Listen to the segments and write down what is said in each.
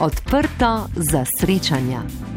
Odprto za srečanja.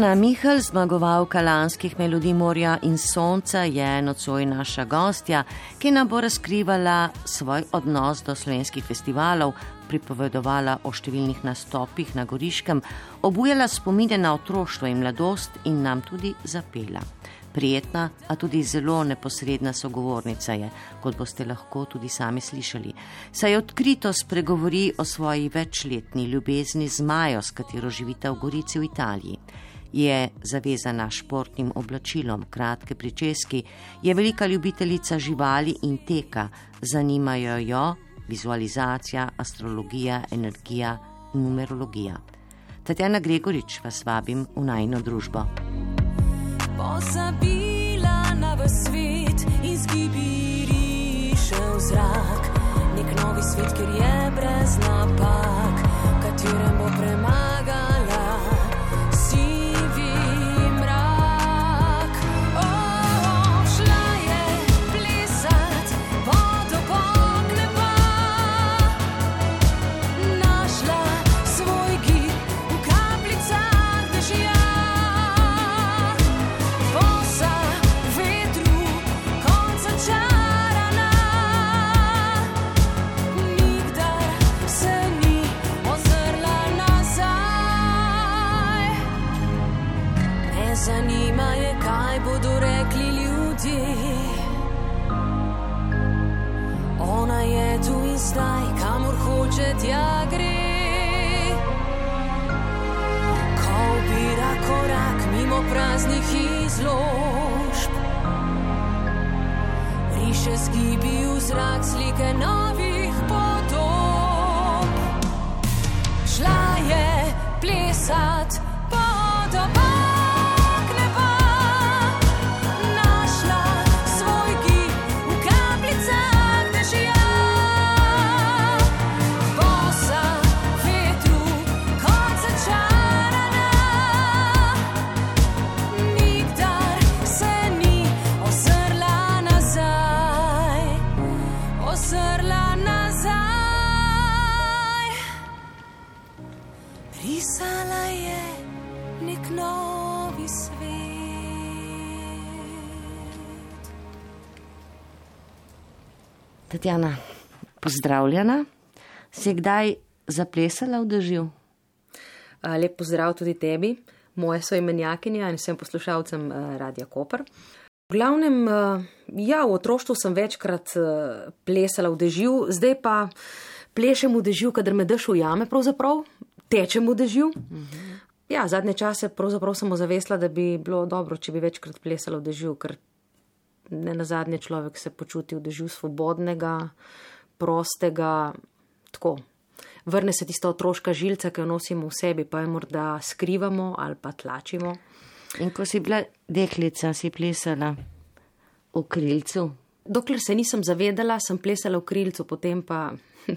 Tatjana Mihl, zmagovalka lanskih melodij morja in sonca, je nocoj naša gostja, ki nam bo razkrivala svoj odnos do slovenskih festivalov, pripovedovala o številnih nastopih na Goriškem, obujala spomine na otroštvo in mladost in nam tudi zapela. Prijetna, a tudi zelo neposredna sogovornica je, kot boste lahko tudi sami slišali. Saj odkrito spregovori o svoji večletni ljubezni z Majo, s katero živita v Gorici v Italiji. Je zavezana športnim oblačilom, kratke pričeski, je velika ljubiteljica živali in teka, zanimajo jo vizualizacija, astrologija, energija, numerologija. Tatjana Gregorič vas vabim v najno družbo. Pozabila na v svet, izgibi riše v zrak. Nek novi svet, kjer je brez napak, riše zgibi v zrak slike novih podob. Šla je plesat Tatjana, pozdravljena. Si kdaj zaplesala v dežju? Lep pozdrav tudi tebi, moje so imenjakinja in vsem poslušalcem eh, Radia Koper. V glavnem, eh, ja, v otroštvu sem večkrat eh, plesala v dežju, zdaj pa plešem v dežju, kadar me dež ujame, pravzaprav tečem v dežju. Ja, zadnje čase pravzaprav sem ozavesla, da bi bilo dobro, če bi večkrat plesala v dežju, ker ne na zadnje človek se počuti v dežju svobodnega, prostega, tako. Vrne se tista otroška žilca, ki jo nosimo v sebi, pa jo morda skrivamo ali pa tlačimo. In ko si bila deklica, si plesala v krilcu. Dokler se nisem zavedala, sem plesala v krilcu, potem pa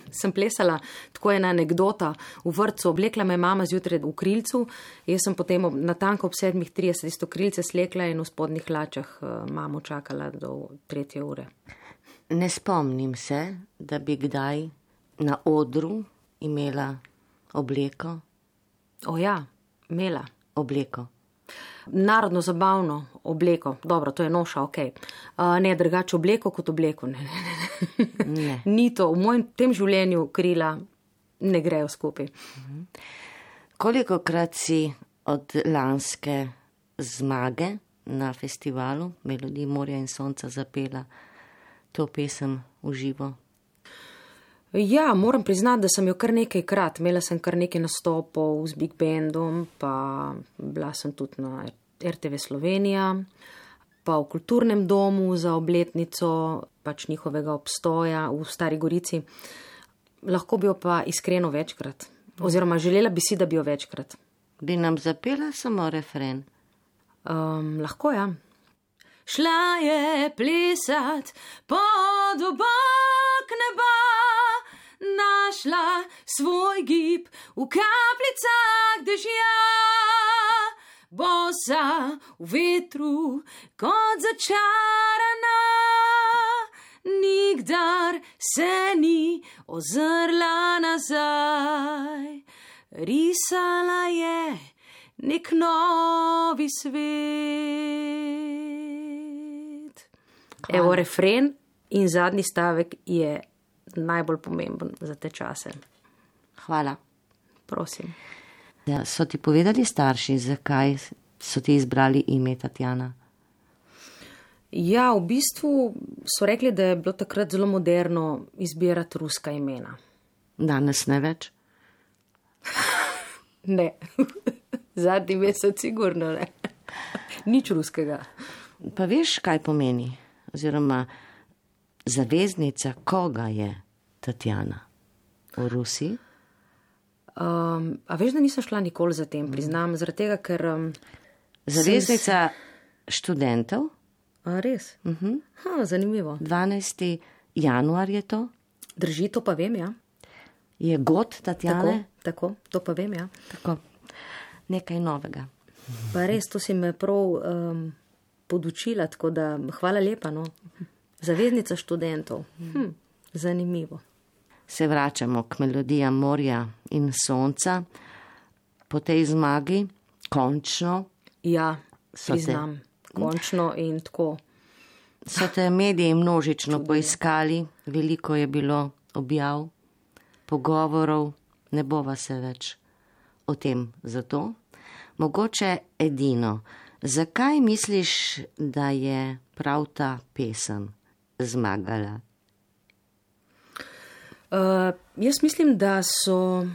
sem plesala tako ena anekdota v vrtu. Oblekla me je mama zjutraj v krilcu, jaz sem potem ob, na tanko ob 7.30 isto krilce slekla in v spodnjih hlačah eh, mamo čakala do tretje ure. Ne spomnim se, da bi kdaj na odru imela obleko. O ja, imela. obleko. Narodno zabavno obleko, dobro, to je noša, ok. Uh, ne drugače obleko kot obleko. Ne, ne, ne. Ne. Ni to, v mojem tem življenju krila ne grejo skupaj. Koliko krat si od lanske zmage na festivalu Melodij Morja in Sonca zapela to pesem v živo? Ja, moram priznati, da sem jo kar nekajkrat. Imela sem kar nekaj nastopov z Big Bandom, pa bila sem tudi na RTV Slovenija, pa v kulturnem domu za obletnico pač njihovega obstoja v Stari Gorici. Lahko bi jo pa iskreno večkrat, oziroma želela bi si, da bi jo večkrat. Bi nam zapela samo refren? Um, lahko ja. Šla je plesat pod obok neba, našla svoj gib v kapljicah dežja. Bosa v vetru kot začarana, nikdar se ni ozrla nazaj, risala je nek novi svet. Evo refren in zadnji stavek je najbolj pomemben za te čase. Hvala. Prosim. Ja, so ti povedali starši, zakaj so ti izbrali ime Tatjana? Ja, v bistvu so rekli, da je bilo takrat zelo moderno izbirati ruska imena. Danes ne več. Ne, zadnji mesec, sigurno ne. Nič ruskega. Pa veš, kaj pomeni? Oziroma, zaveznica koga je Tatjana v Rusiji? Um, a veš, da nisem šla nikoli za tem, priznam, zaradi tega, ker. Um, Zaveznica študentov, a, res? Uh -huh. ha, zanimivo. 12. januar je to, Drži to, pa vem, ja. je god Tako, Tatjane. tako, to pa vem, ja. Tako. Nekaj novega. Pa res, to si me prav um, podučila, tako da hvala lepa. No. Zaveznica študentov. Hm, zanimivo. Se vračamo k melodijam morja in sonca. Po tej zmagi, končno, Ja, So te- priznam, končno in tako. so te mediji množično poiskali, veliko je bilo objav, pogovorov, ne bova se več o tem zato. Mogoče edino, zakaj misliš, da je prav ta pesem zmagala? Uh, jaz mislim, da so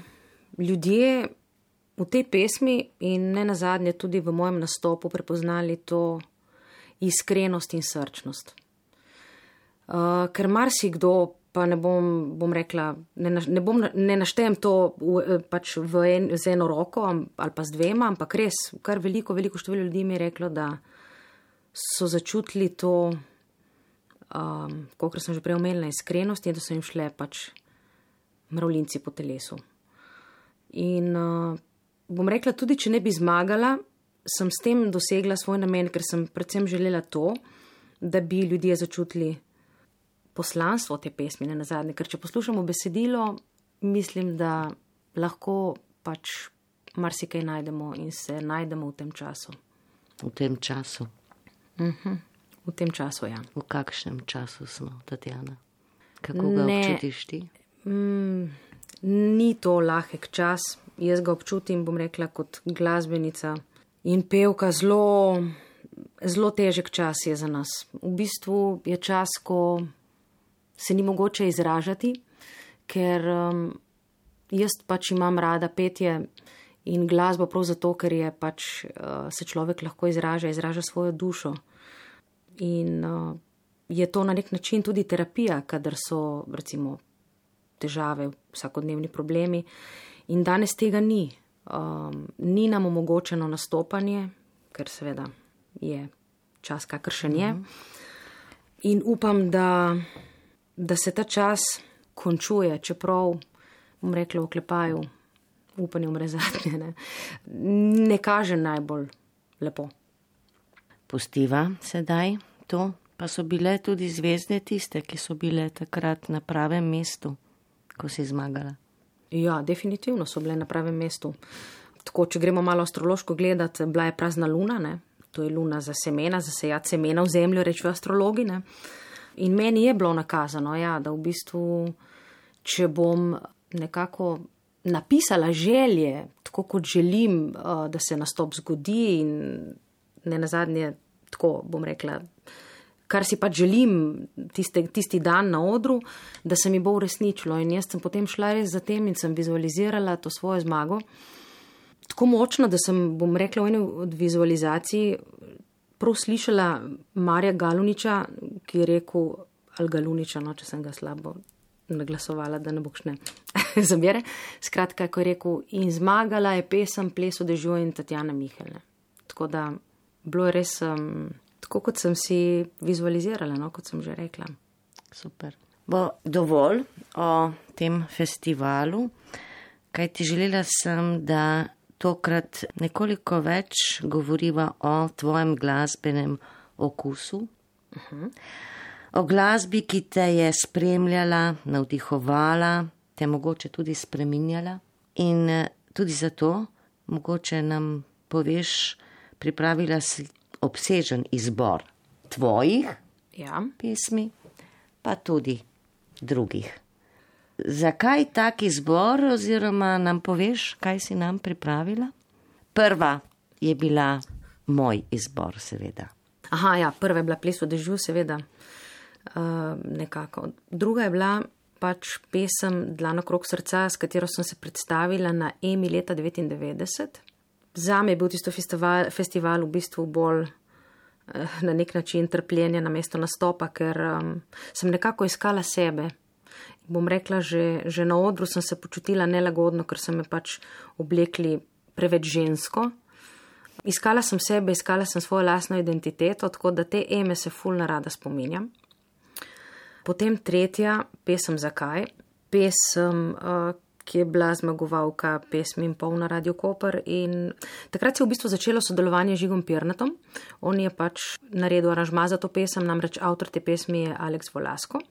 ljudje v tej pesmi in ne nazadnje tudi v mojem nastopu prepoznali to iskrenost in srčnost. Uh, ker marsikdo, pa ne bom, bom rekla, ne, naš- ne, bom, na- ne naštejem to v, eh, pač en, z eno roko ali pa z dvema, ampak res, kar veliko, veliko število ljudi mi je reklo, da so začutili to, um, kot sem že prej omenila, iskrenost in da so jim šle pač mravljinci po telesu. In uh, bom rekla, tudi če ne bi zmagala, sem s tem dosegla svoj namen, ker sem predvsem želela to, da bi ljudje začutili poslanstvo te pesmi na zadnje. Ker če poslušamo besedilo, mislim, da lahko pač marsikaj najdemo in se najdemo v tem času. V tem času, V tem času, ja. v kakšnem času smo, Tatjana? Kako ga Ne. občutiš ti? Mm, ni to lahek čas. Jaz ga občutim, bom rekla, kot glasbenica in pevka. Zelo, zelo težek čas je za nas. V bistvu je čas, ko se ni mogoče izražati, ker um, jaz pač imam rada petje in glasbo prav zato, ker je pač uh, se človek lahko izraža, izraža svojo dušo. In uh, je to na nek način tudi terapija, kadar so recimo težave, vsakodnevni problemi. In danes tega ni. Um, ni nam omogočeno nastopanje, ker seveda je čas, kakršen je. In upam, da, da se ta čas končuje, čeprav, bom rekla, v klepaju, upanje umre zadnje, ne, ne kaže najbolj lepo. Pustiva sedaj to, pa so bile tudi zvezde tiste, ki so bile takrat na pravem mestu, ko si zmagala. Ja, definitivno so bile na pravem mestu. Tako, če gremo malo astrološko gledati, bila je prazna luna, ne? to je luna za semena, za sejat semena v zemljo, rečejo astrologi. Ne? In meni je bilo nakazano, ja, da v bistvu, če bom nekako napisala želje, tako kot želim, uh, da se nastop zgodi in ne nazadnje tako bom rekla, kar si pač želim tiste, tisti dan na odru, da se mi bo uresničilo. In jaz sem potem šla res za tem in sem vizualizirala to svojo zmago. Tako močno, da sem, bom rekla, v eni od vizualizacij prav slišala Marja Galuniča, ki je rekel, ali Galuniča, no, če sem ga slabo naglasovala, da ne bo šne zabere. Skratka, ko je rekel, in zmagala je pesem Ples v dežju in Tatjana Mihelne. Tako da bilo je res um, tako, kot sem si vizualizirala, no, kot sem že rekla. Super. Bo dovolj o tem festivalu, kaj ti želela sem, da tokrat nekoliko več govoriva o tvojem glasbenem okusu. Uh -huh o glasbi, ki te je spremljala, navdihovala, te mogoče tudi spreminjala. In eh, tudi zato, mogoče nam poveš, pripravila obsežen izbor tvojih ja. pesmi, pa tudi drugih. Zakaj tak izbor, oziroma nam poveš, kaj si nam pripravila? Prva je bila moj izbor, seveda. Aha, ja, prva je bila ples v dežju, seveda. Eh, nekako. Druga je bila pač pesem Dlano krok srca, s katero sem se predstavila na EMI leta 99. Zame je bil tisto festival, festival v bistvu bolj eh, na nek način trpljenja na mesto nastopa, ker um, sem nekako iskala sebe. Bom rekla, že, že na odru sem se počutila nelagodno, ker so me pač oblekli preveč žensko. Iskala sem sebe, iskala sem svojo lasno identiteto, tako da te eme se fulna rada spominjam. Potem tretja pesem Zakaj, pesem, uh, ki je bila zmagovalka pesmi in pol na Radio Koper. In takrat se je v bistvu začelo sodelovanje z Žigom Pirnatom. On je pač naredil aranžma za to pesem, namreč avtor te pesmi je Aleks Volasko.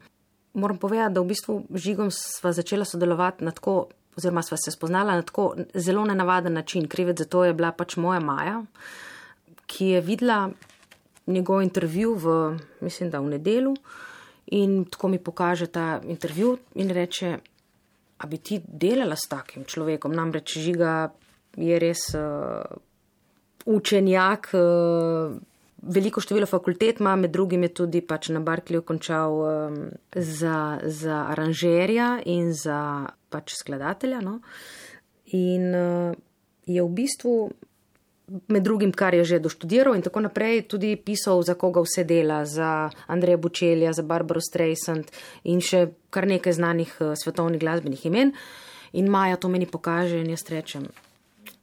Moram povedati, da v bistvu Žigom sva začela sodelovati na tako, oziroma sva se spoznala na tako zelo nenavaden način. Krivec za to je bila pač moja Maja, ki je videla njegov intervju v, mislim, da v nedelu. In tako mi pokaže ta intervju in reče, a bi ti delala s takim človekom, namreč žiga je res uh, učenjak, uh, veliko število fakultet ima, med drugim je tudi pač na Barkliju končal um, za, za aranžerja in za pač skladatelja. No? In uh, je v bistvu med drugim, kar je že doštudiral in tako naprej, tudi pisal, za koga vse dela, za Andreja Bučelja, za Barbaro Streisand in še kar nekaj znanih uh, svetovnih glasbenih imen. In Maja to meni pokaže in jaz rečem,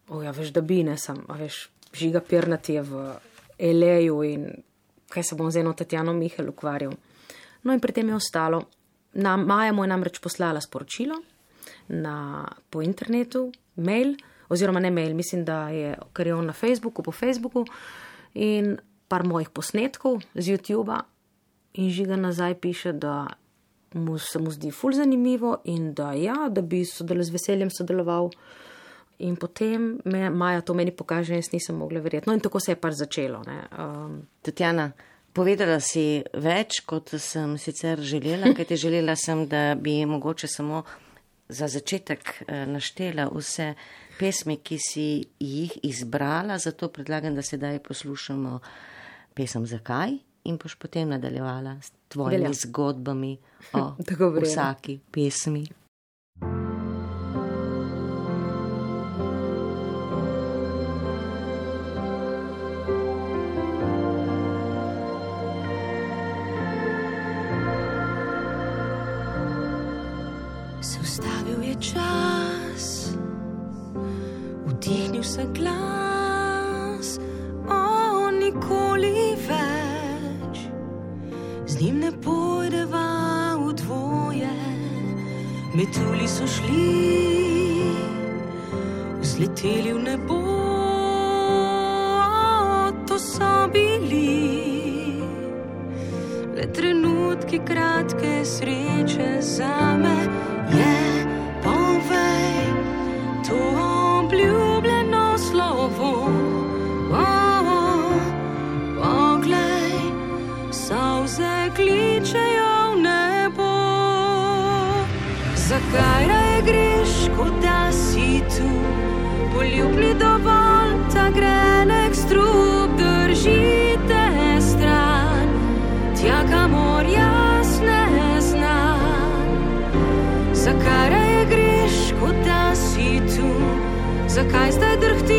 oja, veš, da bi ne sem, a veš, žiga pernati je v Eleju in kaj se bom z eno Tatjano Mihel ukvarjal. No in pri tem je ostalo. Na Maja mu je namreč poslala sporočilo na, po internetu, mail oziroma ne mail, mislim, da je, ker je on na Facebooku, po Facebooku in par mojih posnetkov z YouTuba in žiga nazaj piše, da mu se mu zdi ful zanimivo in da ja, da bi sodel z veseljem sodeloval. In potem me Maja to meni pokaže, jaz nisem mogla verjeti. No in tako se je pač začelo. Um, Tatjana, povedala si več, kot sem sicer želela, kaj ti želela sem, da bi mogoče samo za začetek eh, naštela vse pesmi, ki si jih izbrala, zato predlagam, da sedaj poslušamo pesem Zakaj in boš potem nadaljevala s tvojimi Velja. zgodbami o vsaki pesmi. Se glas, o nikoli več, z njim ne pojdeva v dvoje, metuli so šli, zleteli v nebo, to so bili le trenutki kratke sreče za me. Yeah. ljubili dovolj, ta grenek strup držite stran, tja kamor jaz ne znam. Zakaj je greš, kot da si tu, zakaj zdaj drhti?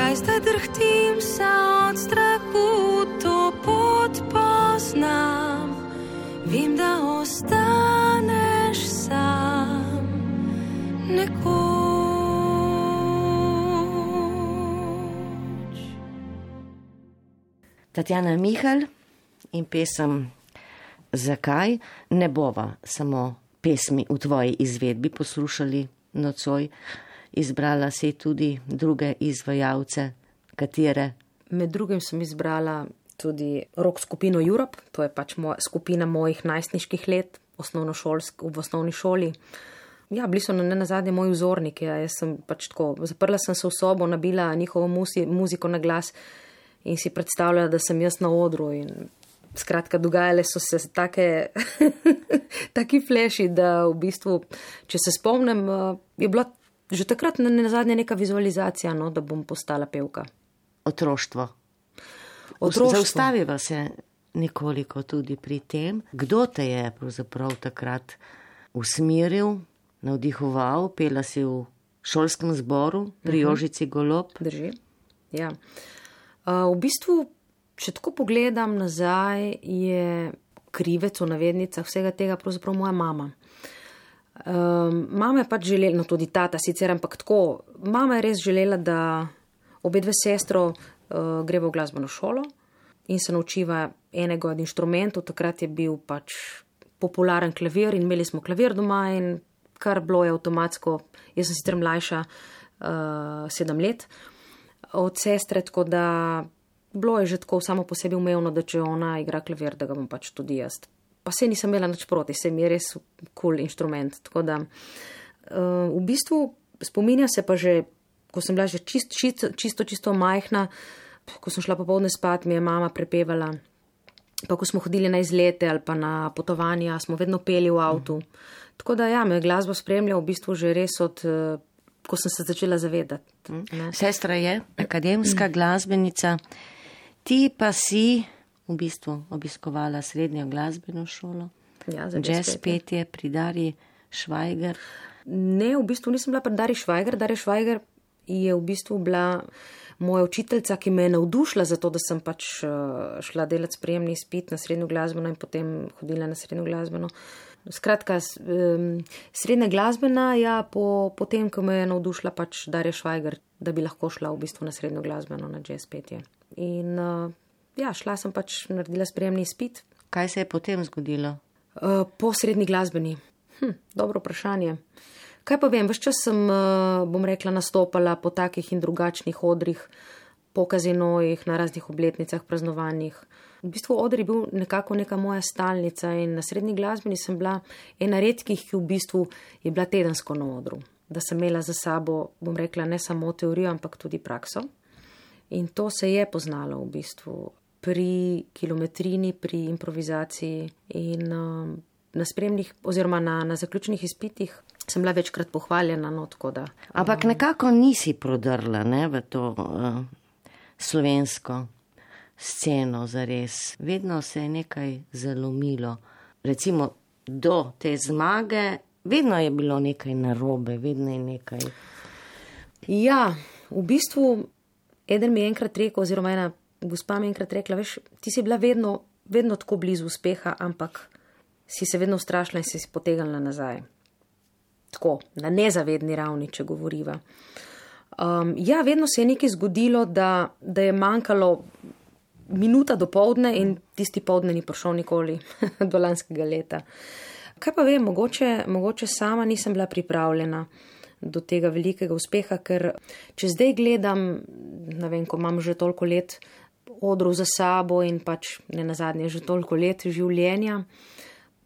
Zakaj zdaj drhtim se od strahu, to pot poznam? Vem, da ostaneš sam nekoč. Tatjana Mihal in pesem Zakaj ne bova samo pesmi v tvoji izvedbi poslušali nocoj, izbrala si tudi druge izvajalce, katere Med drugim sem izbrala tudi rok skupino Europe, to je pač moja skupina mojih najstniških let osnovnošolsk, v osnovni šoli. Ja, bili so na ne nazadnje moji vzorniki. Ja, jaz sem pač tako, zaprla sem se v sobo, nabila njihovo musi, muziko na glas in si predstavljala, da sem jaz na odru. In, skratka, dogajale so se take, taki fleši, da v bistvu, če se spomnim, eh, je bila že takrat na ne nazadnje neka vizualizacija, no, da bom postala pevka. otroštvo. Otroštvo. Zaustaviva se nekoliko tudi pri tem, kdo te je pravzaprav takrat usmeril, navdihoval, pela si v šolskem zboru pri Mhm. Jožici Golob. Drži. Ja. Uh, v bistvu, če tako pogledam nazaj, je krivec v navednicah vsega tega pravzaprav moja mama. Um, mama je pač želela, no tudi tata sicer, ampak tako, mama je res želela, da obe dve sestro uh, greva v glasbeno šolo in se naučiva enega od inštrumentov. Takrat je bil pač popularen klavir in imeli smo klavir doma in kar bilo je avtomatsko. Jaz sem sicer mlajša, uh, sedem let od sestre, tako da bilo je že tako samo po sebi umevno, da če ona igra klavir, da ga bom pač tudi jaz. Pa se nisem imela nič proti, se mi je res kul cool inštrument. Tako da uh, v bistvu spominja se pa že, ko sem bila že čist, čist, čisto, čisto majhna, ko sem šla popovdne spat, mi je mama prepevala. Pa ko smo hodili na izlete ali pa na potovanja, smo vedno peli v avtu. Tako da ja, me glasbo spremlja v bistvu že res od, eh, ko sem se začela zavedati. ne. Sestra je akademska glasbenica, ti pa si v bistvu obiskovala srednjo glasbeno šolo, Ja, jazz petje pri Darji Švajger. Ne, v bistvu nisem bila pri Dari Švajger. Dari Švajger je v bistvu bila moja učiteljica, ki me je navdušila za to, da sem pač eh, šla delati sprejemni izpit na srednjo glasbeno in potem hodila na srednjo glasbeno. Skratka, srednja glasbena, ja, po, potem, ko me je navdušila pač Darja Švajger, da bi lahko šla v bistvu na srednjo glasbeno, na jazz petje. In eh, ja, šla sem pač naredila sprejemni izpit. Kaj se je potem zgodilo? Uh, po srednji glasbeni. Hm, dobro vprašanje. Kaj pa vem, vse čas sem, eh, bom rekla, nastopala po takih in drugačnih odrih, po kazinojih, na raznih obletnicah, praznovanjih. V bistvu odr je bil nekako neka moja stalnica in na srednji glasbeni sem bila ena redkih, ki v bistvu je bila tedensko na odru. Da sem imela za sabo, bom rekla, ne samo teorijo, ampak tudi prakso. In to se je poznalo v bistvu pri kilometrini, pri improvizaciji in uh, na spremnih oziroma na, na zaključnih izpitih sem bila večkrat pohvaljena. No, da, Ampak nekako nisi prodrla ne, v to uh, slovensko sceno za res. Vedno se je nekaj zalomilo. Recimo do te zmage, vedno je bilo nekaj narobe, vedno je nekaj. Ja, v bistvu, eden mi je enkrat rekel, oziroma ena gospa mi je enkrat rekla, veš, ti si bila vedno, vedno tako blizu uspeha, ampak si se vedno strašila in si si potegnila nazaj. Tako, na nezavedni ravni, če govoriva. Um, ja, vedno se je nekaj zgodilo, da, da je manjkalo minuta do povdne in tisti povdne ni prišel nikoli do lanskega leta. Kaj pa vem, mogoče, mogoče sama nisem bila pripravljena do tega velikega uspeha, ker če zdaj gledam, ne vem, ko imam že toliko let odrov za sabo in pač ne nazadnje že toliko let življenja,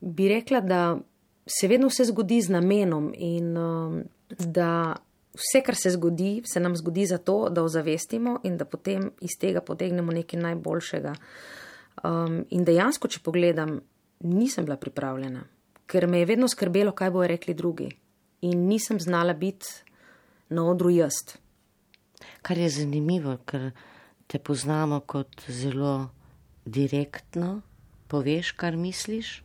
bi rekla, da se vedno vse zgodi z namenom in um, da vse, kar se zgodi, se nam zgodi zato, da ozavestimo in da potem iz tega potegnemo nekaj najboljšega. Um, in dejansko, če pogledam, nisem bila pripravljena, ker me je vedno skrbelo, kaj bojo rekli drugi. In nisem znala biti na odru jaz. Kar je zanimivo, ker te poznamo kot zelo direktno, poveš, kar misliš,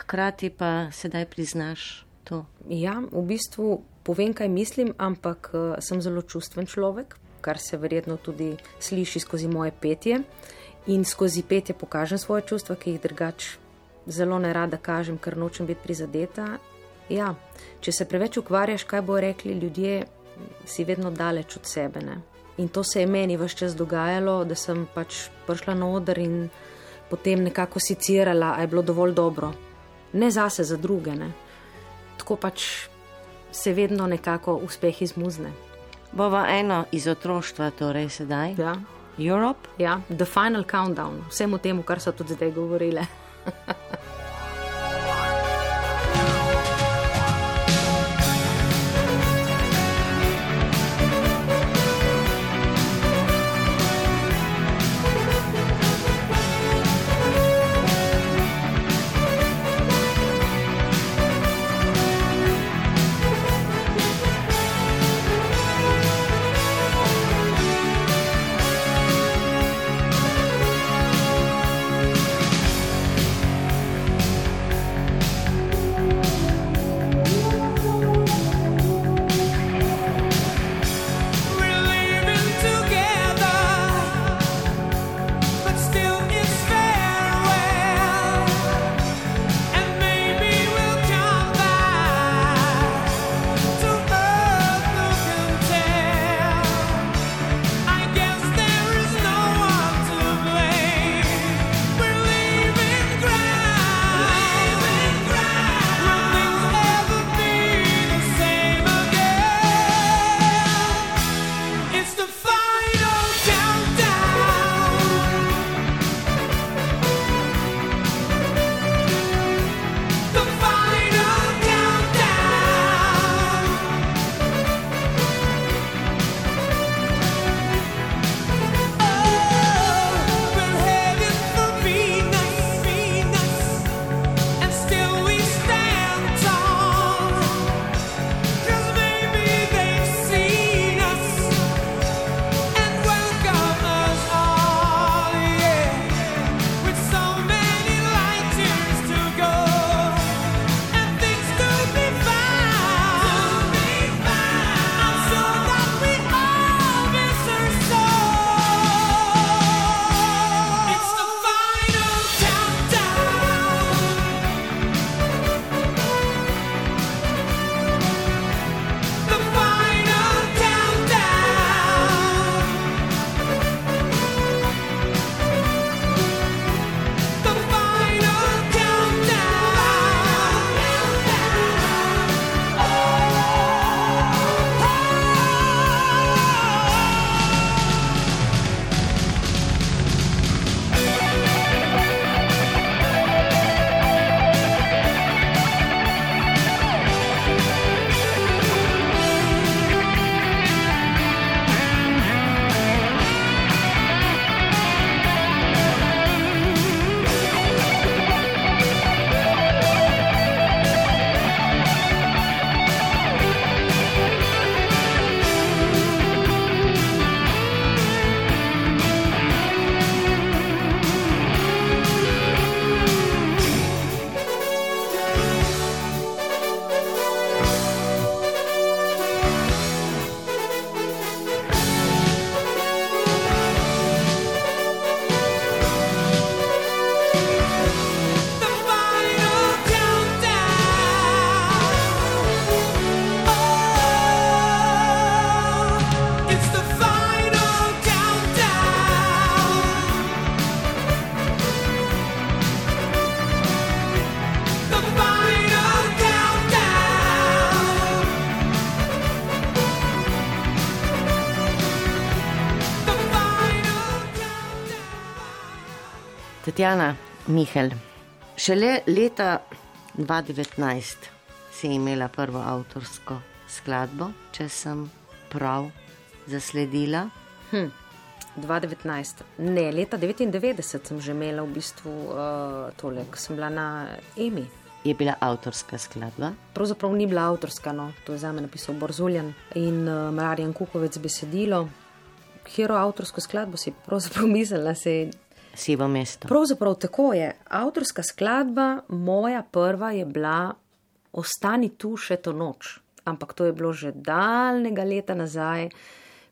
hkrati pa sedaj priznaš to. Ja, v bistvu povem, kaj mislim, ampak uh, sem zelo čustven človek, kar se verjetno tudi sliši skozi moje petje. In skozi petje pokažem svoje čustva, ki jih drugač zelo ne rada kažem, ker nočem biti prizadeta. Ja, če se preveč ukvarjaš, kaj bo rekli ljudje, si vedno daleč od sebe. Ne? In to se je meni vse čas dogajalo, da sem pač prišla na oder in potem nekako sicirala, a je bilo dovolj dobro. Ne zase, za druge. Ne? Tako pač se vedno nekako uspeh izmuzne. Bova eno iz otroštva, torej sedaj. Ja. Europe. Ja, the final countdown, vsemu temu, kar so tudi zdaj govorile. Tatjana Mihel, šele leta 2019 si imela prvo avtorsko skladbo, če sem prav zasledila. Hm. 2019, ne, leta 99 sem že imela v bistvu uh, tole, ko sem bila na EMI. Je bila avtorska skladba? Pravzaprav ni bila avtorska, no, to je za me napisal Borzuljan in uh, Marjan Kukovec besedilo. Hero avtorsko skladbo si pravzaprav mislila, se Sivo mesto. Pravzaprav tako je. Avtorska skladba, moja prva je bila Ostani tu še to noč. Ampak to je bilo že daljnega leta nazaj,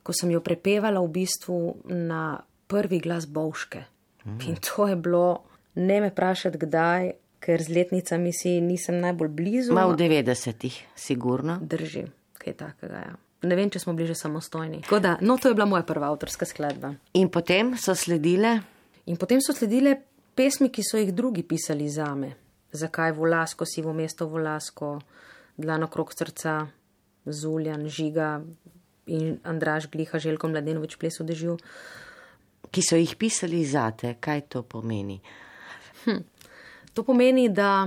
ko sem jo prepevala v bistvu na prvi glas Bovške. Mm. In to je bilo, ne me vprašati kdaj, ker z letnicami si nisem najbolj blizu. Ma v 90-ih, sigurno. Drži, kaj takega. Ja. Ne vem, če smo bili že samostojni. Da, no, to je bila moja prva avtorska skladba. In potem so sledile? In potem so sledile pesmi, ki so jih drugi pisali za me. Zakaj Volasko, sivo mesto Volasko, Dlano krok srca, Zuljan, Žiga in Andraš Gliha, Željko Mladenovič ples v dežju. Ki so jih pisali zate, kaj to pomeni? Hm. To pomeni, da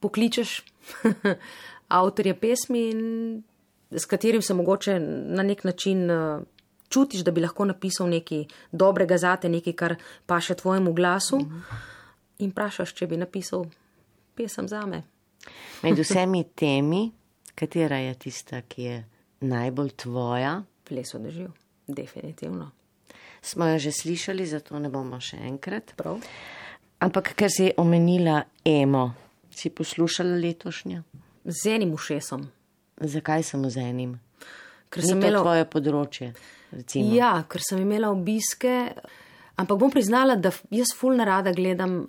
pokličeš avtorje pesmi, s katerim se mogoče na nek način uh, čutiš, da bi lahko napisal nekaj dobrega zate, nekaj, kar pa še tvojemu glasu, mm -hmm. in vprašaš, če bi napisal pesem za me. Med vsemi temi, katera je tista, ki je najbolj tvoja? Ples odživ, definitivno. Smo jo že slišali, zato ne bomo še enkrat. Prav. Ampak, ker si omenila emo, si poslušala letošnjo? Z enim ušesom. Zakaj samo z enim? Ker sem imela tvoje področje. Recimo. Ja, ker sem imela obiske, ampak bom priznala, da jaz ful narada gledam,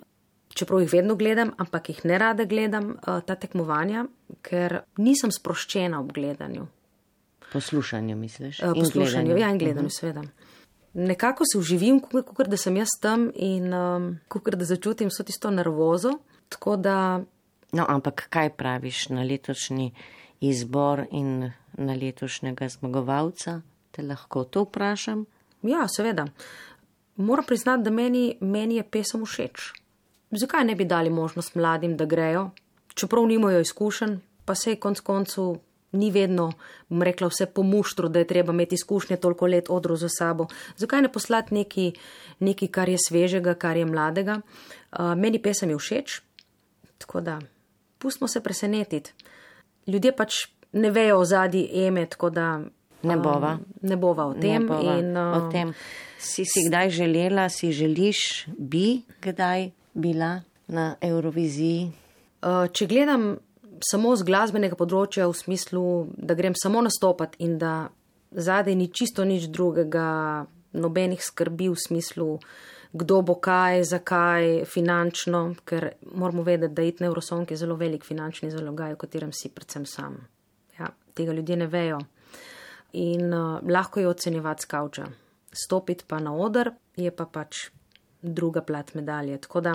čeprav jih vedno gledam, ampak jih ne rada gledam, ta tekmovanja, ker nisem sproščena ob gledanju. Poslušanju, misliš? Poslušanju, ja, in gledanju, uh -huh. seveda. Nekako se uživim, kot da sem jaz tam in um, kot da začutim vso tisto nervozo. Da... No, ampak kaj praviš na letošnji izbor in na letošnjega zmagovalca? Te lahko to vprašam? Ja, seveda. Moram priznati, da meni, meni je pesem všeč. Zakaj ne bi dali možnost mladim, da grejo, čeprav nimajo izkušenj, pa se konc koncu ni vedno, bom rekla, vse po muštru, da je treba imeti izkušnje toliko let odru za sabo. Zakaj ne poslati nekaj, nekaj, kar je svežega, kar je mladega? Uh, meni pesem je všeč, tako da pustimo se presenetiti. Ljudje pač ne vejo o zadnji eme, tako da. Ne bova. Um, ne bova o tem. Bova in, um, o tem. Si si kdaj želela, si želiš, bi kdaj bila na Euroviziji? Uh, če gledam samo z glasbenega področja, v smislu, da grem samo nastopati in da zadej ni čisto nič drugega, nobenih skrbi v smislu, kdo bo kaj, zakaj, finančno, ker moramo vedeti, da itne Eurosong je zelo velik finančni zalogaj, v katerem si predvsem sam. Ja, tega ljudje ne vejo. In uh, lahko je ocenjevati skavča. Stopiti pa na oder je pa pač druga plat medalje. Tako da,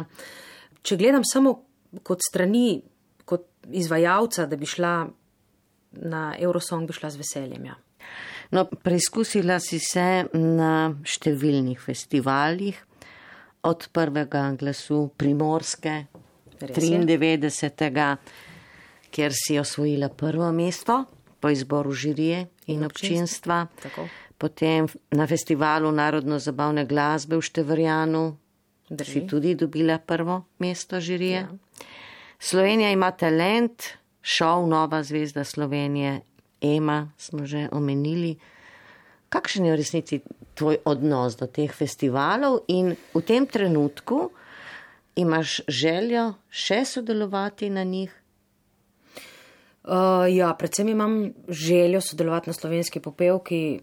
če gledam samo kot strani kot izvajalca, da bi šla na Eurosong, bi šla z veseljem. Ja. No, preizkusila si se na številnih festivalih, od prvega glasu Primorske, 93. kjer si osvojila prvo mesto po izboru žirije in občinstva, Tako. potem na festivalu narodno-zabavne glasbe v Števrjanu, si tudi dobila prvo mesto žirije. Ja. Slovenija ima talent, šov Nova zvezda Slovenije, Ema smo že omenili. Kakšen je v resnici tvoj odnos do teh festivalov in v tem trenutku imaš željo še sodelovati na njih? Uh, ja, predvsem imam željo sodelovati na slovenski popevki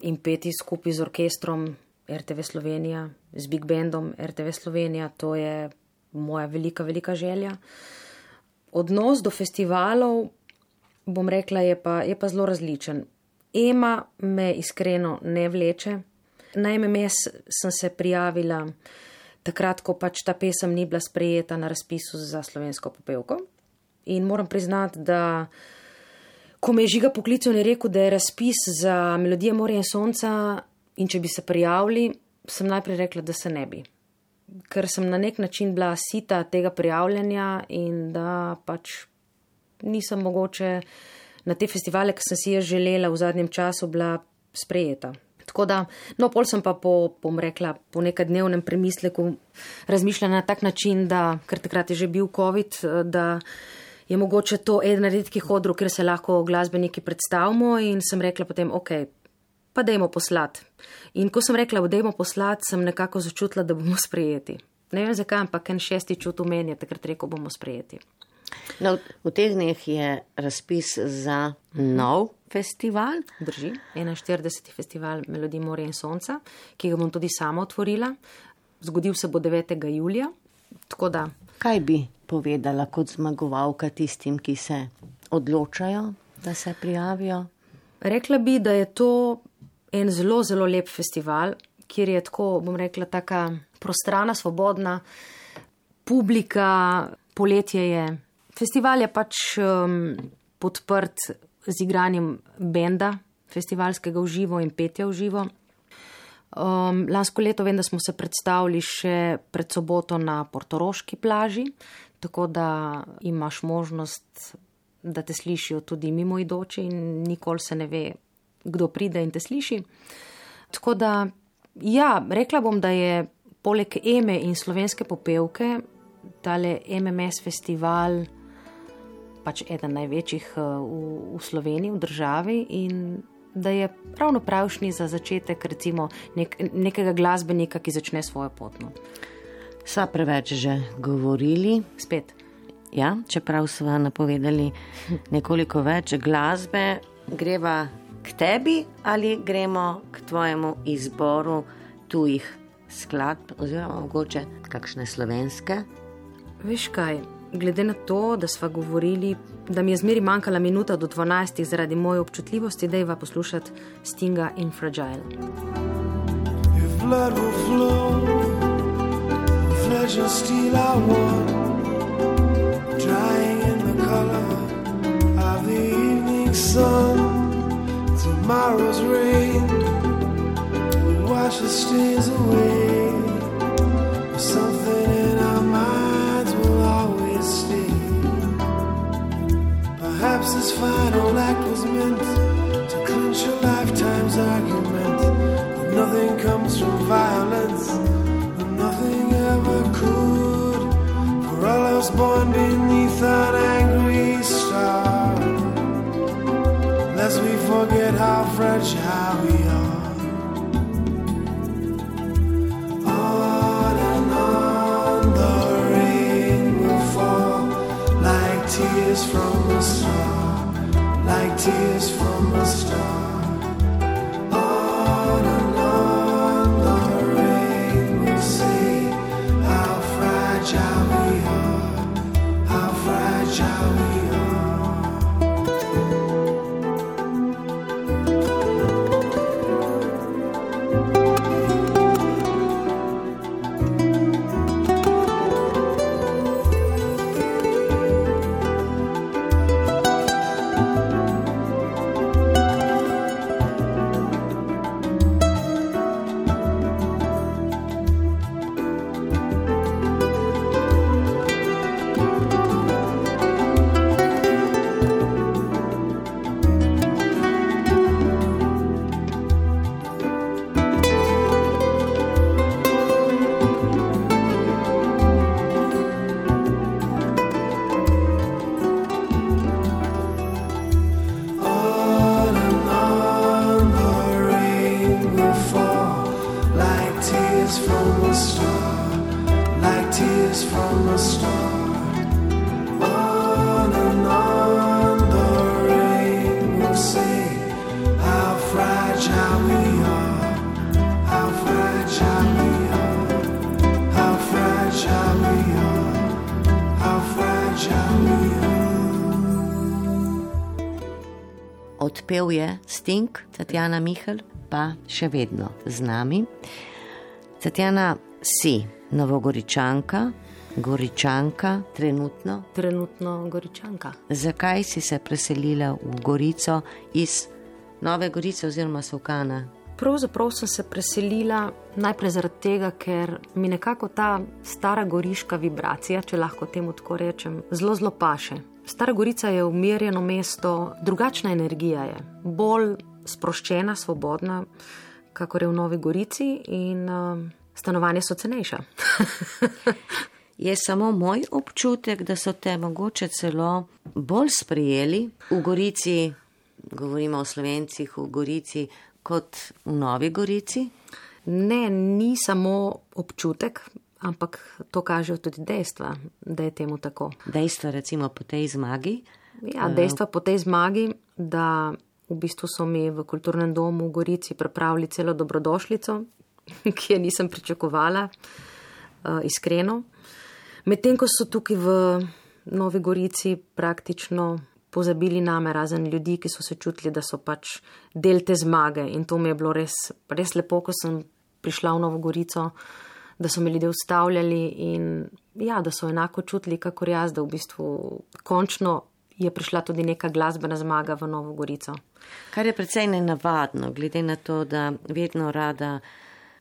in peti skupaj z orkestrom RTV Slovenija, z Big Bandom RTV Slovenija. To je moja velika, velika želja. Odnos do festivalov, bom rekla, je pa, je pa zelo različen. Ema me iskreno ne vleče. Na MMS sem se prijavila takrat, ko pač ta pesem ni bila sprejeta na razpisu za slovensko popevko. In moram priznati, da ko me je žiga poklical in rekel, da je razpis za melodije Morja in Sonca in če bi se prijavili, sem najprej rekla, da se ne bi ker sem na nek način bila sita tega prijavljanja in da pač nisem mogoče na te festivale, ki sem si jaz želela v zadnjem času, bila sprejeta. Tako da, no, pol sem pa po, bom rekla, po nekadnevnem premisleku razmišljala na tak način, da, ker takrat je že bil COVID, da je mogoče to eden redkih odrov, kjer se lahko glasbeniki predstavimo in sem rekla potem, ok, pa dajmo poslati. In ko sem rekla, dajmo poslati, sem nekako začutila, da bomo sprejeti. Ne vem zakaj, ampak en šesti čut v meni je takrat rekel, bomo sprejeti. No, v teh dneh je razpis za nov festival. Drži, 41. festival Melodij Morja in Sonca, ki ga bom tudi sama otvorila. Zgodil se bo 9. julija. Kaj bi povedala kot zmagovalka tistim, ki se odločajo, da se prijavijo? Rekla bi, da je to en zelo, zelo lep festival, kjer je tako, bom rekla, taka prostrana, svobodna publika, poletje je. Festival je pač um, podprt z igranjem benda, festivalskega v živo in petja v živo. Um, lansko leto vem, da smo se predstavili še pred soboto na Portoroški plaži, tako da imaš možnost, da te slišijo tudi mimoidoči in nikoli se ne ve, kdo pride in te sliši. Tako da, ja, rekla bom, da je poleg Eme in slovenske popevke tale MMS festival pač eden največjih eh, v, v Sloveniji, v državi in da je ravno pravšnji za začetek recimo nek, nekega glasbenika, ki začne svojo potno. Sva preveč že govorili. Spet. Ja, čeprav smo napovedali nekoliko več glasbe, greva k tebi ali gremo k tvojemu izboru tujih skladb, oziroma mogoče kakšne slovenske? Veš kaj, glede na to, da smo govorili, da mi je zmeri manjkala minuta do 12 zaradi moje občutljivosti, da je va poslušati Stinga in Fragile. If blood will flow flesh and steel I want, drying in the color of the evening sun. Tomorrow's rain will wash the stains away. Something final act was meant to clinch a lifetime's argument. But nothing comes from violence and nothing ever could. For all us born beneath an angry star. Lest we forget how fragile we are. On like tears from a star. Odpel je Sting, Tatjana Mihl, pa še vedno z nami. Tatjana, si novogoričanka, goričanka, trenutno. Trenutno goričanka. Zakaj si se preselila v Gorico iz Nove Gorice oziroma Sovkana? Pravzaprav sem se preselila najprej zaradi tega, ker mi nekako ta stara goriška vibracija, če lahko temu tako rečem, zelo zelo paše. Stara Gorica je umirjeno mesto, drugačna energija je, bolj sproščena, svobodna, kakor je v Novi Gorici in uh, stanovanja so cenejša. je samo moj občutek, da so te mogoče celo bolj sprijeli v Gorici, govorimo o slovencih v Gorici, kot v Novi Gorici? Ne, ni samo občutek, ampak to kažejo tudi dejstva, da je temu tako. Dejstva, recimo po tej zmagi? Ja, dejstva po tej zmagi, da v bistvu so mi v kulturnem domu v Gorici pripravili celo dobrodošlico, ki je nisem pričakovala, uh, iskreno. Medtem ko so tukaj v Novi Gorici praktično pozabili name, razen ljudi, ki so se čutili, da so pač del te zmage in to mi je bilo res, res lepo, ko sem prišla v Novo Gorico da so me ljudje ustavljali in ja, da so enako čutili, kakor jaz, da v bistvu končno je prišla tudi neka glasbena zmaga v Novo Gorico. Kar je precej nenavadno, glede na to, da vedno rada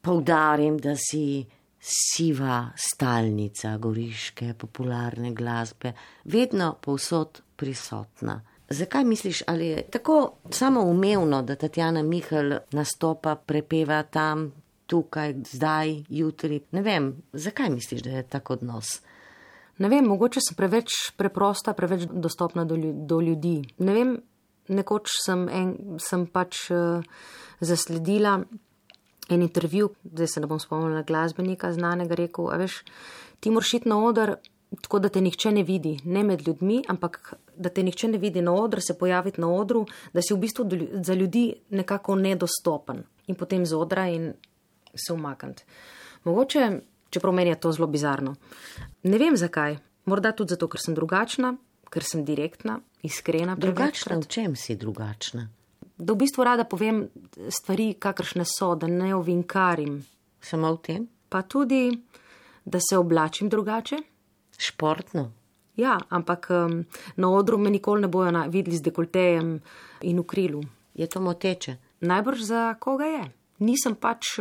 poudarim, da si siva stalnica goriške popularne glasbe, vedno povsod prisotna. Zakaj misliš, ali je tako samoumevno, da Tatjana Mihael nastopa, prepeva tam, tukaj, zdaj, jutri. Ne vem, zakaj misliš, da je tako odnos? Ne vem, mogoče sem preveč preprosta, preveč dostopna do, do ljudi. Ne vem, nekoč sem, en, sem pač uh, zasledila en intervju, zdaj se ne bom spomnila glasbenika znanega, rekel, a veš, ti moraš iti na oder. Tako da te nihče ne vidi, ne med ljudmi, ampak da te nihče ne vidi na odru, se pojaviti na odru, da si v bistvu za ljudi nekako nedostopen. In potem z odra in se umakniti. Mogoče, čeprav meni je to zelo bizarno. Ne vem zakaj. Morda tudi zato, ker sem drugačna, ker sem direktna, iskrena. Drugačna, v čem si drugačna? Da v bistvu rada povem stvari, kakršne so, da ne ovinkarim. Samo v tem? Pa tudi, da se oblačim drugače. Športno. Ja, ampak um, na odru me nikoli ne bojo videli z dekoltejem in v krilu. Je to moteče? Najbrž za koga je nisem pač,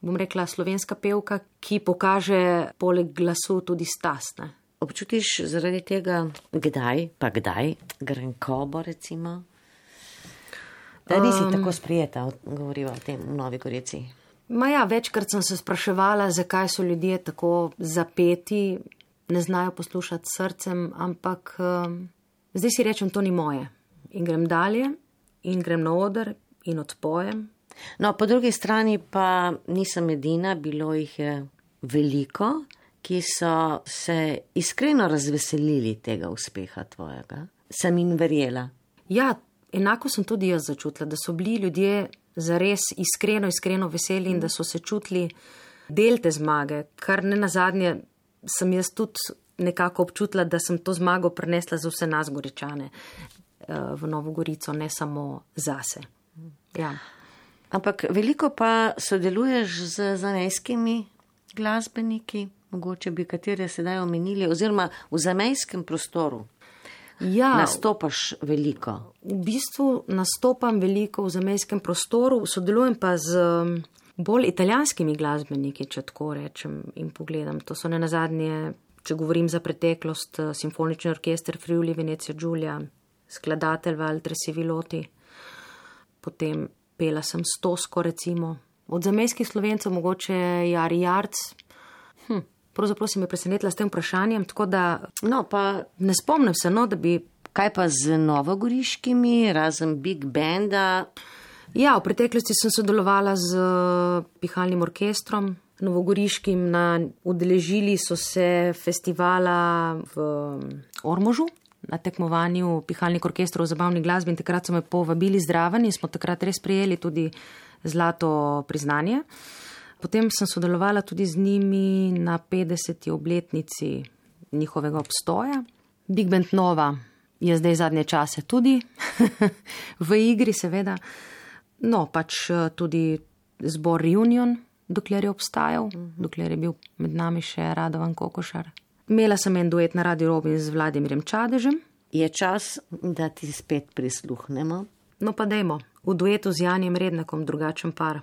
bom rekla, slovenska pevka, ki pokaže poleg glasu tudi stasne. Občutiš zaradi tega, kdaj, pa kdaj, grenkobo recimo? Da nisi um, tako sprijeta, govoriva o tem v Novi Gorici. Ma ja, večkrat sem se spraševala, zakaj so ljudje tako zapeti, ne znajo poslušati srcem, ampak um, zdaj si rečem, to ni moje. In grem dalje, in grem na oder, in odpojem, No, po drugi strani pa nisem edina, bilo jih je veliko, ki so se iskreno razveselili tega uspeha tvojega. Sem jim verjela. Ja, enako sem tudi jaz začutila, da so bili ljudje zares iskreno, iskreno veseli in da so se čutili del te zmage, kar ne na zadnje sem jaz tudi nekako občutila, da sem to zmago prenesla za vse nas goričane eh, v Novo Gorico, ne samo zase. Ja. Ampak veliko pa sodeluješ z zamejskimi glasbeniki, mogoče bi katere sedaj omenili, oziroma v zamejskem prostoru. Ja, nastopaš veliko. V bistvu nastopam veliko v zamejskem prostoru, sodelujem pa z um, bolj italijanskimi glasbeniki, če tako rečem in pogledam. To so ne nazadnje, če govorim za preteklost, uh, simfonični orkester Friuli Venecija Giulia, skladatelj Valtre Siviloti, potem pela sem stosko, recimo. Od zamejskih slovencev, mogoče Jari Jarc. Hm, pravzaprav si me presenetila s tem vprašanjem, tako da no, pa, ne spomnim se, no, da bi. Kaj pa z novogoriškimi, razen Big Benda? Ja, v preteklosti sem sodelovala z pihalnim orkestrom, novogoriškim, na udeležili so se festivala v Ormožu na tekmovanju pihalnih orkestrov v zabavni glasbi in takrat so me povabili zraven in smo takrat res prijeli tudi zlato priznanje. Potem sem sodelovala tudi z njimi na 50. obletnici njihovega obstoja. Big Band Nova je zdaj zadnje čase tudi v igri, seveda. No, pač eh, tudi zbor Reunion, dokler je obstajal, dokler je bil med nami še Radovan Kokošar. Imela sem en duet na Radio Robin z Vladimirjem Čadežem. Je čas, da ti spet prisluhnemo. No pa dajmo, v duetu z Janjem Rednakom, drugačen par.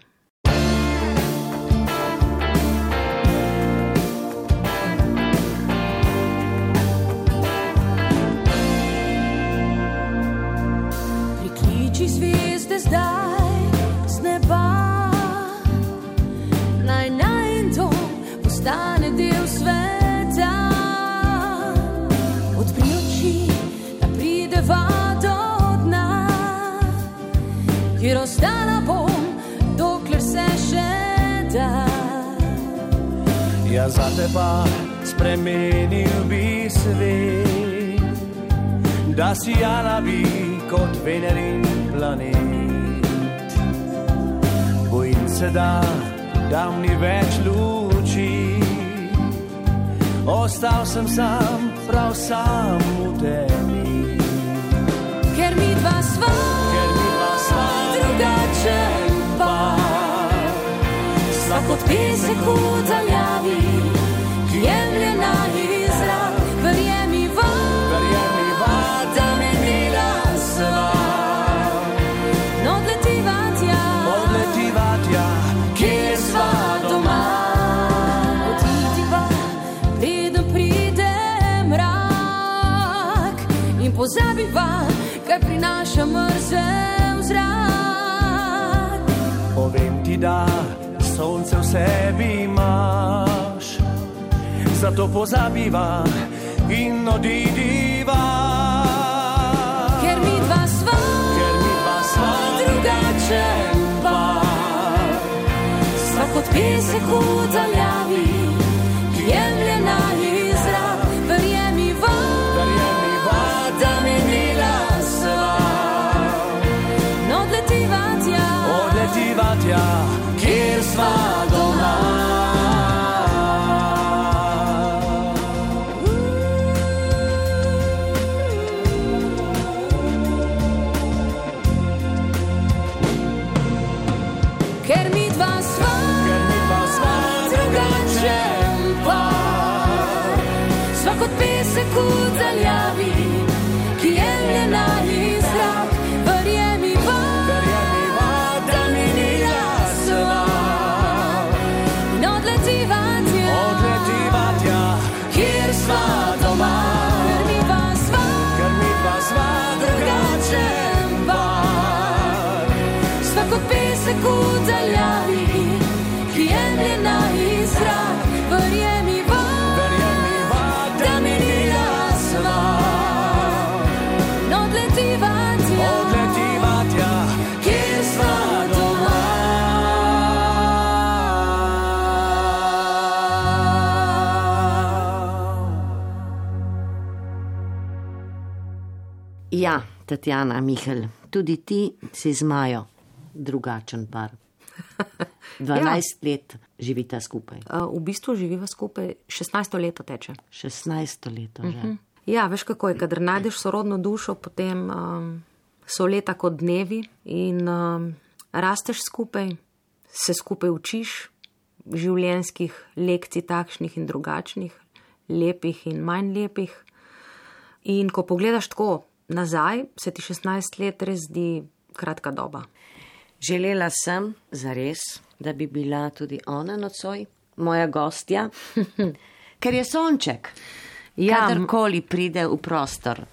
Ja, za te pa spremenil bi svet, da si jala bi kot Venerin planet. Bojim se, da tam ni več luči, ostal sem sam, prav sam v temi. Ker mi dva sva, Ker midva sva drugačen pa. Sva kot pesek v daljavi, pozabiva, kaj prinaša mrzel zrak. Povem ti, da sonce v sebi imaš, zato pozabiva in odidiva. Ker mi dva sva, Ker midva sva drugačen pa. Sva kot pesek v daljavi, Tatjana Mihel, tudi ti si z Majo drugačen par. 12 ja. let živita skupaj, Uh, v bistvu živiva skupaj 16 leto teče. 16 let že. Uh -huh. Ja, veš kako je, kadar najdeš sorodno dušo, potem um, so leta kot dnevi in um, rasteš skupaj, se skupaj učiš življenjskih lekcij, takšnih in drugačnih, lepih in manj lepih. In ko pogledaš tako nazaj, se ti 16 let res zdi kratka doba. Želela sem, zares, da bi bila tudi ona nocoj, moja gostja, ker je sonček. Ja, Kadarkoli pride v prostor.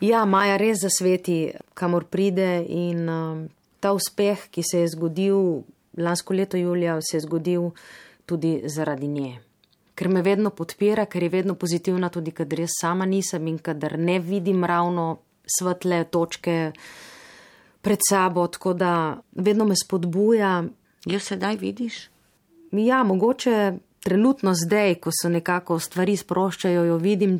Ja, Maja res zasveti, kamor pride in um, ta uspeh, ki se je zgodil lansko leto julija, se je zgodil tudi zaradi nje. Ker me vedno podpira, ker je vedno pozitivna, tudi kadar jaz sama nisem in kadar ne vidim ravno svetle točke pred sabo, tako da vedno me spodbuja. Jo sedaj vidiš? Ja, mogoče trenutno zdaj, ko se nekako stvari sproščajo, jo vidim,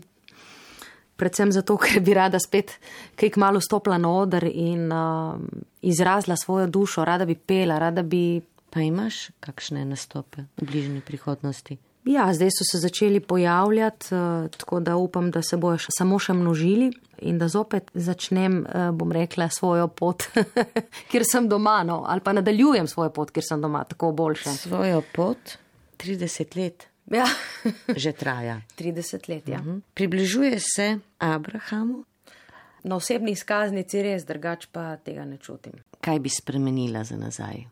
predvsem zato, ker bi rada spet kaj malo stopila na oder in uh, izrazila svojo dušo, rada bi pela, rada bi. Pa imaš kakšne nastope v bližnji prihodnosti? Ja, zdaj so se začeli pojavljati, uh, tako da upam, da se bojo še, samo še množili in da zopet začnem, uh, bom rekla, svojo pot, kjer sem doma, no, ali pa nadaljujem svojo pot, kjer sem doma, tako boljše. Svojo pot 30 let Ja, že traja. 30 let, ja. Mhm. Približuje se Abrahamu. na osebni izkaznici res, drugač pa tega ne čutim. Kaj bi spremenila za nazaj?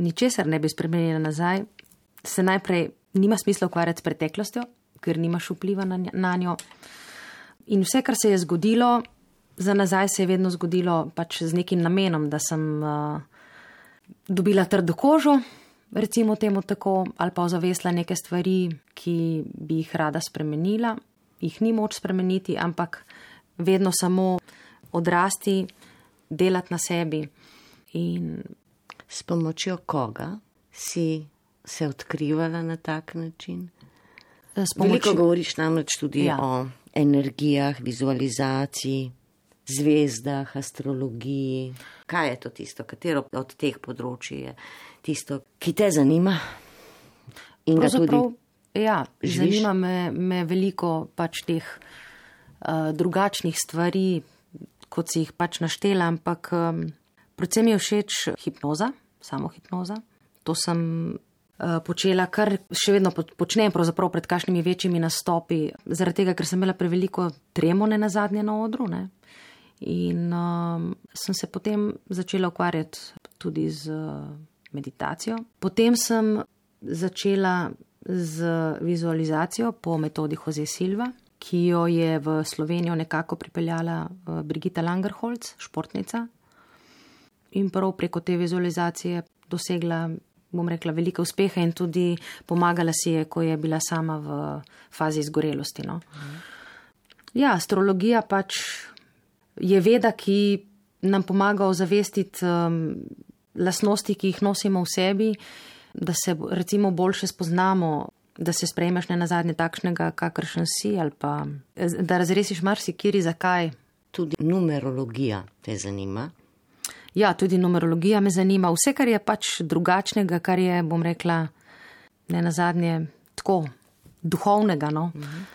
Ničesar ne bi spremenila nazaj, se najprej nima smisla ukvarjati s preteklostjo, ker nimaš vpliva na, na njo. In vse, kar se je zgodilo, za nazaj se je vedno zgodilo pač z nekim namenom, da sem uh, dobila trdo kožo, recimo temu tako, ali pa ozavesla neke stvari, ki bi jih rada spremenila. Jih ni moč spremeniti, ampak vedno samo odrasti, delati na sebi. In S pomočjo koga si se odkrivala na tak način? eh, s Veliko govoriš namreč tudi ja. O energijah, vizualizaciji, zvezdah, astrologiji. Kaj je to tisto, katero od teh področji je tisto, ki te zanima? In ga tudi ja, živiš? zanima me, me veliko pač teh uh, drugačnih stvari, kot si jih pač naštela, ampak um, predvsem mi je všeč hipnoza, samo hipnoza. To sem počela, kar še vedno po- počnem, pred kakšnimi večjimi nastopi, zaradi tega, ker sem imela preveliko tremone na zadnje na odru. Ne? In um, sem se potem začela ukvarjati tudi z uh, meditacijo. Potem sem začela z vizualizacijo po metodi Jose Silva, ki jo je v Slovenijo nekako pripeljala uh, Brigita Langerholz, športnica. In prav preko te vizualizacije dosegla, bom rekla, velike uspehe in tudi pomagala si je, ko je bila sama v fazi izgorelosti. No. Ja, astrologija pač je veda, ki nam pomaga ozavestiti um, lasnosti, ki jih nosimo v sebi, da se recimo boljše spoznamo, da se sprejmeš ne nazadnje takšnega, kakršen si, ali pa da razresiš marsikiri, zakaj. tudi numerologija te zanima. Ja, tudi numerologija me zanima. Vse, kar je pač drugačnega, kar je, bom rekla, ne nazadnje tako duhovnega. No? Um.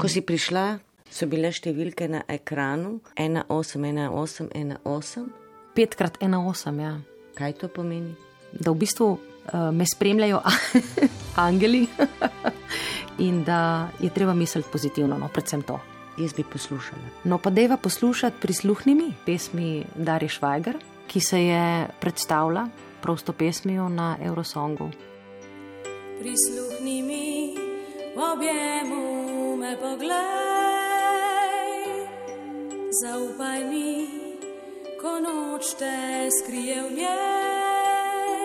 Ko si prišla, so bile številke na ekranu 181818. Petkrat ena osem, ja. Kaj to pomeni? da v bistvu uh, me spremljajo angeli in da je treba misliti pozitivno, no, predvsem to. Jaz bi poslušala. No, pa deva poslušati prisluhnimi pesmi Darje Švajger, ki se je predstavila prosto pesmijo na Eurosongu. Prisluhni mi, objemu me poglej, zaupaj mi, ko noč te skrije v njej.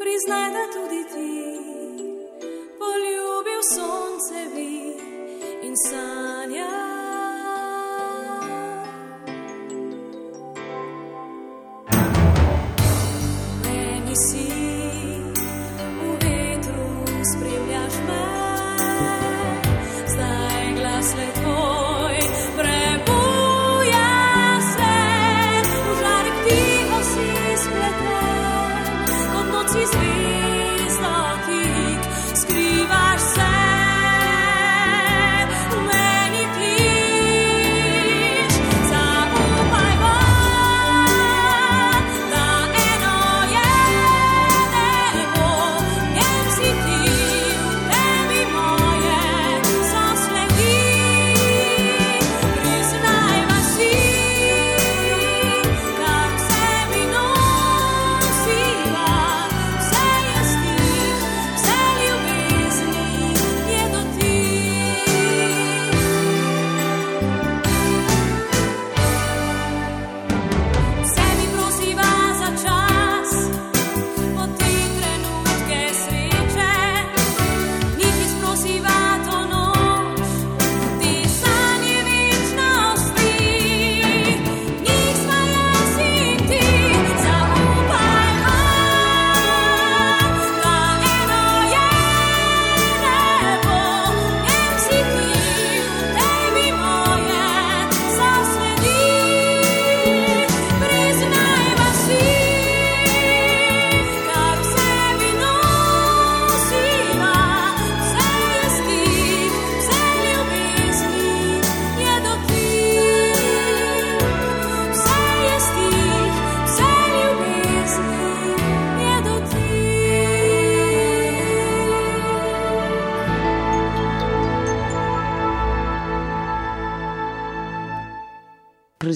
Priznaj, da tudi ti poljubil sonce vi in sanja.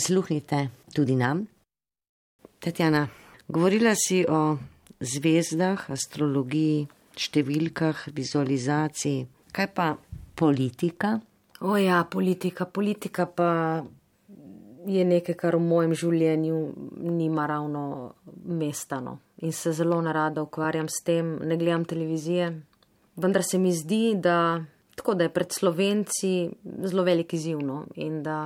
Prisluhnite tudi nam. Tatjana, govorila si o zvezdah, astrologiji, številkah, vizualizaciji. Kaj pa politika? O ja, politika, politika pa je nekaj, kar v mojem življenju nima ravno mestano. In se zelo narada ukvarjam s tem, ne gledam televizije. Vendar se mi zdi, da, tako, da je pred slovenci zelo velik izzivno in da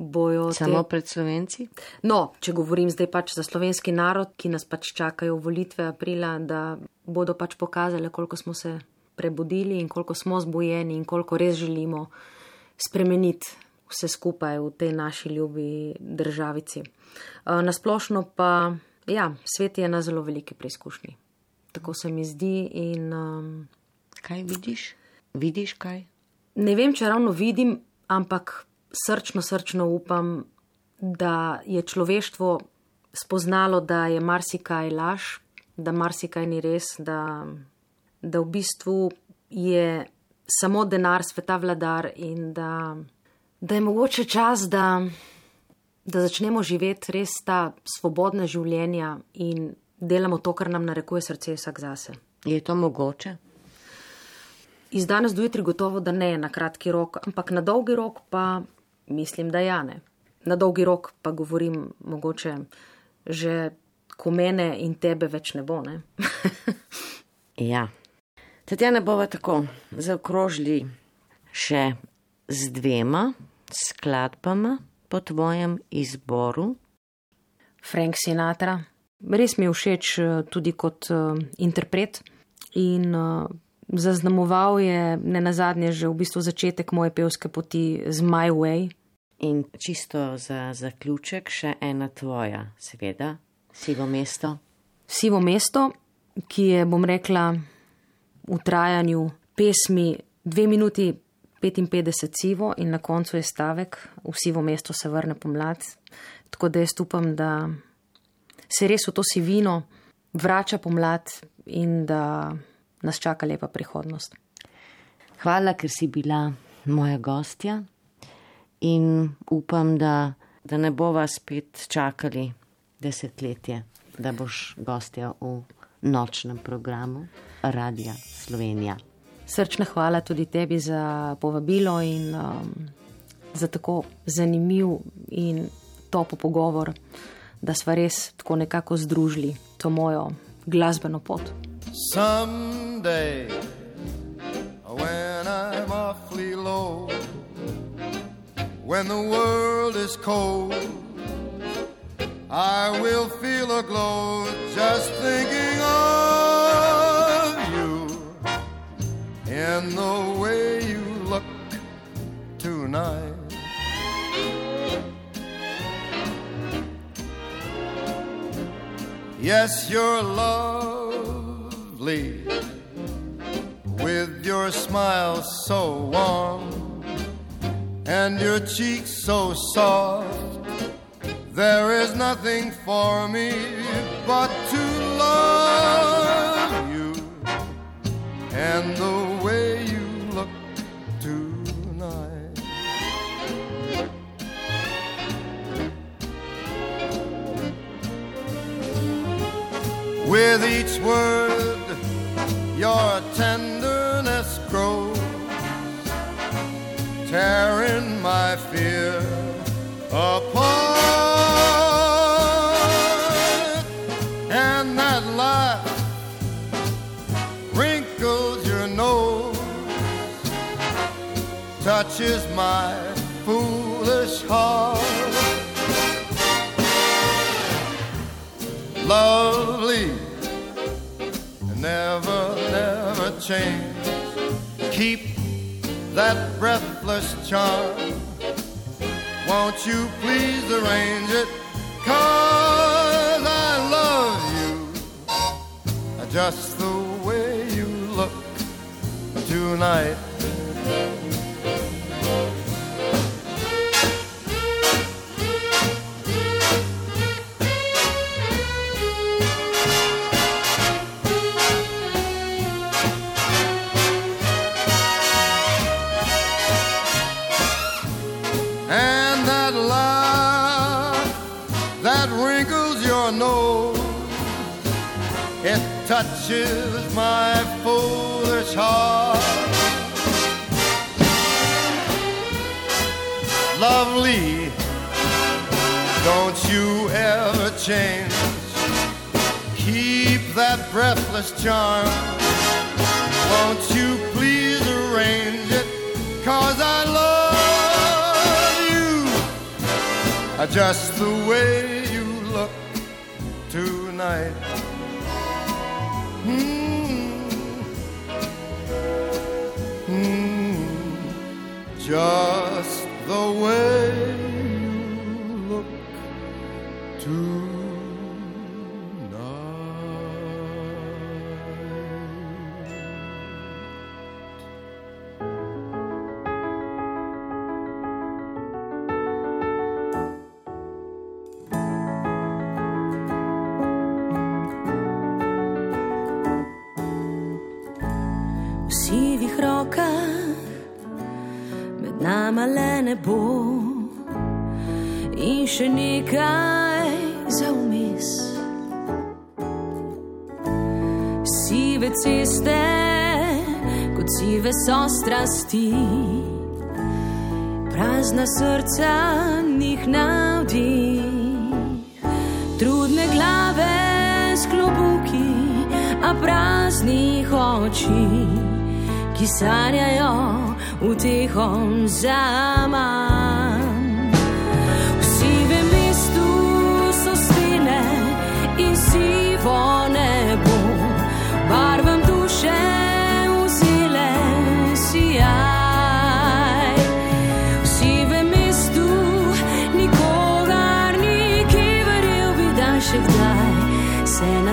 bojo. Samo te... pred slovenci? No, če govorim zdaj pač za slovenski narod, ki nas pač čakajo volitve aprila, da bodo pač pokazali, koliko smo se prebudili in koliko smo zbojeni in koliko res želimo spremeniti vse skupaj v tej naši ljubi državici. Nasplošno pa, ja, svet je na zelo veliki preizkušnji. Tako se mi zdi in. Um, kaj vidiš? Vidiš kaj? Ne vem, če ravno vidim, ampak srčno, srčno upam, da je človeštvo spoznalo, da je marsikaj laž, da marsikaj ni res, da, da v bistvu je samo denar sveta vladar in da da je mogoče čas, da, da začnemo živeti res ta svobodna življenja in delamo to, kar nam narekuje srce vsak zase. Je to mogoče? Iz danes do jutri gotovo, da ne na kratki rok, ampak na dolgi rok pa mislim, da ja ne. Na dolgi rok pa govorim mogoče že, ko mene in tebe več ne bo, ne? ja. Tatjana bova tako zaokrožili še z dvema skladbama po tvojem izboru? Frank Sinatra. Res mi je všeč eh, tudi kot uh, interpret in uh, zaznamoval je ne nazadnje že v bistvu začetek moje pevske poti z My Way. In čisto za zaključek še ena tvoja, seveda, sivo mesto. Sivo mesto, ki je, bom rekla, v trajanju pesmi dve minuti 55 sivo in na koncu je stavek, v sivo mesto se vrne pomlad. Tako da jaz upam, da se res v to sivino vrača pomlad in da nas čaka lepa prihodnost. Hvala, ker si bila moja gostja in upam, da, da ne bova spet čakali desetletje, da boš gostja v nočnem programu Radia Slovenija. Srčna hvala tudi tebi za povabilo in um, za tako zanimiv in topo pogovor, da smo res tako nekako združili to mojo glasbeno pot. Someday, when I'm awfully low, when the world is cold, I will feel a glow just thinking of. You and the way you look tonight. Yes, you're lovely with your smile so warm and your cheeks so soft. There is nothing for me but to love you and the way you look tonight. With each word, your tenderness grows, tearing my fear apart. And that laugh wrinkles your nose, touches my foolish heart. lovely, never, never change. Keep that breathless charm. Won't you please arrange it? Cause I love you just the way you look tonight. Touches my foolish heart. Lovely, don't you ever change. Keep that breathless charm. Won't you please arrange it? Cause I love you just the way you look tonight. Mm. Mm. Just the way so strasti, prazna srca njih navdih, trudne glave s klobuki, a praznih oči, ki sanjajo v tihom zaman. V sivem mestu so stene in sivo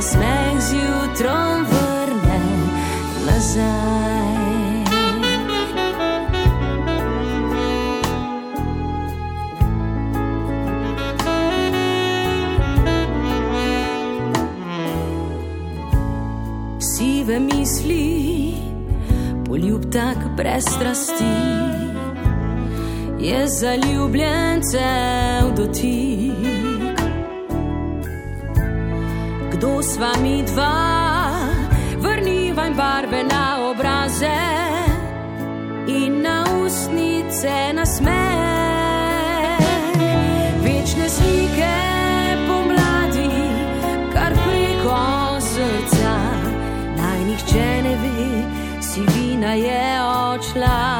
se nasmeh zjutrom vrne nazaj. Sive misli, poljub tak brez strasti, je zaljubljencev dotik. Kdo s vami dva, vrniva jim barve na obraze in na ustnice na smeh. Večne slike pomladi, kar preko srca, naj nihče ne ve, si vina je odšla.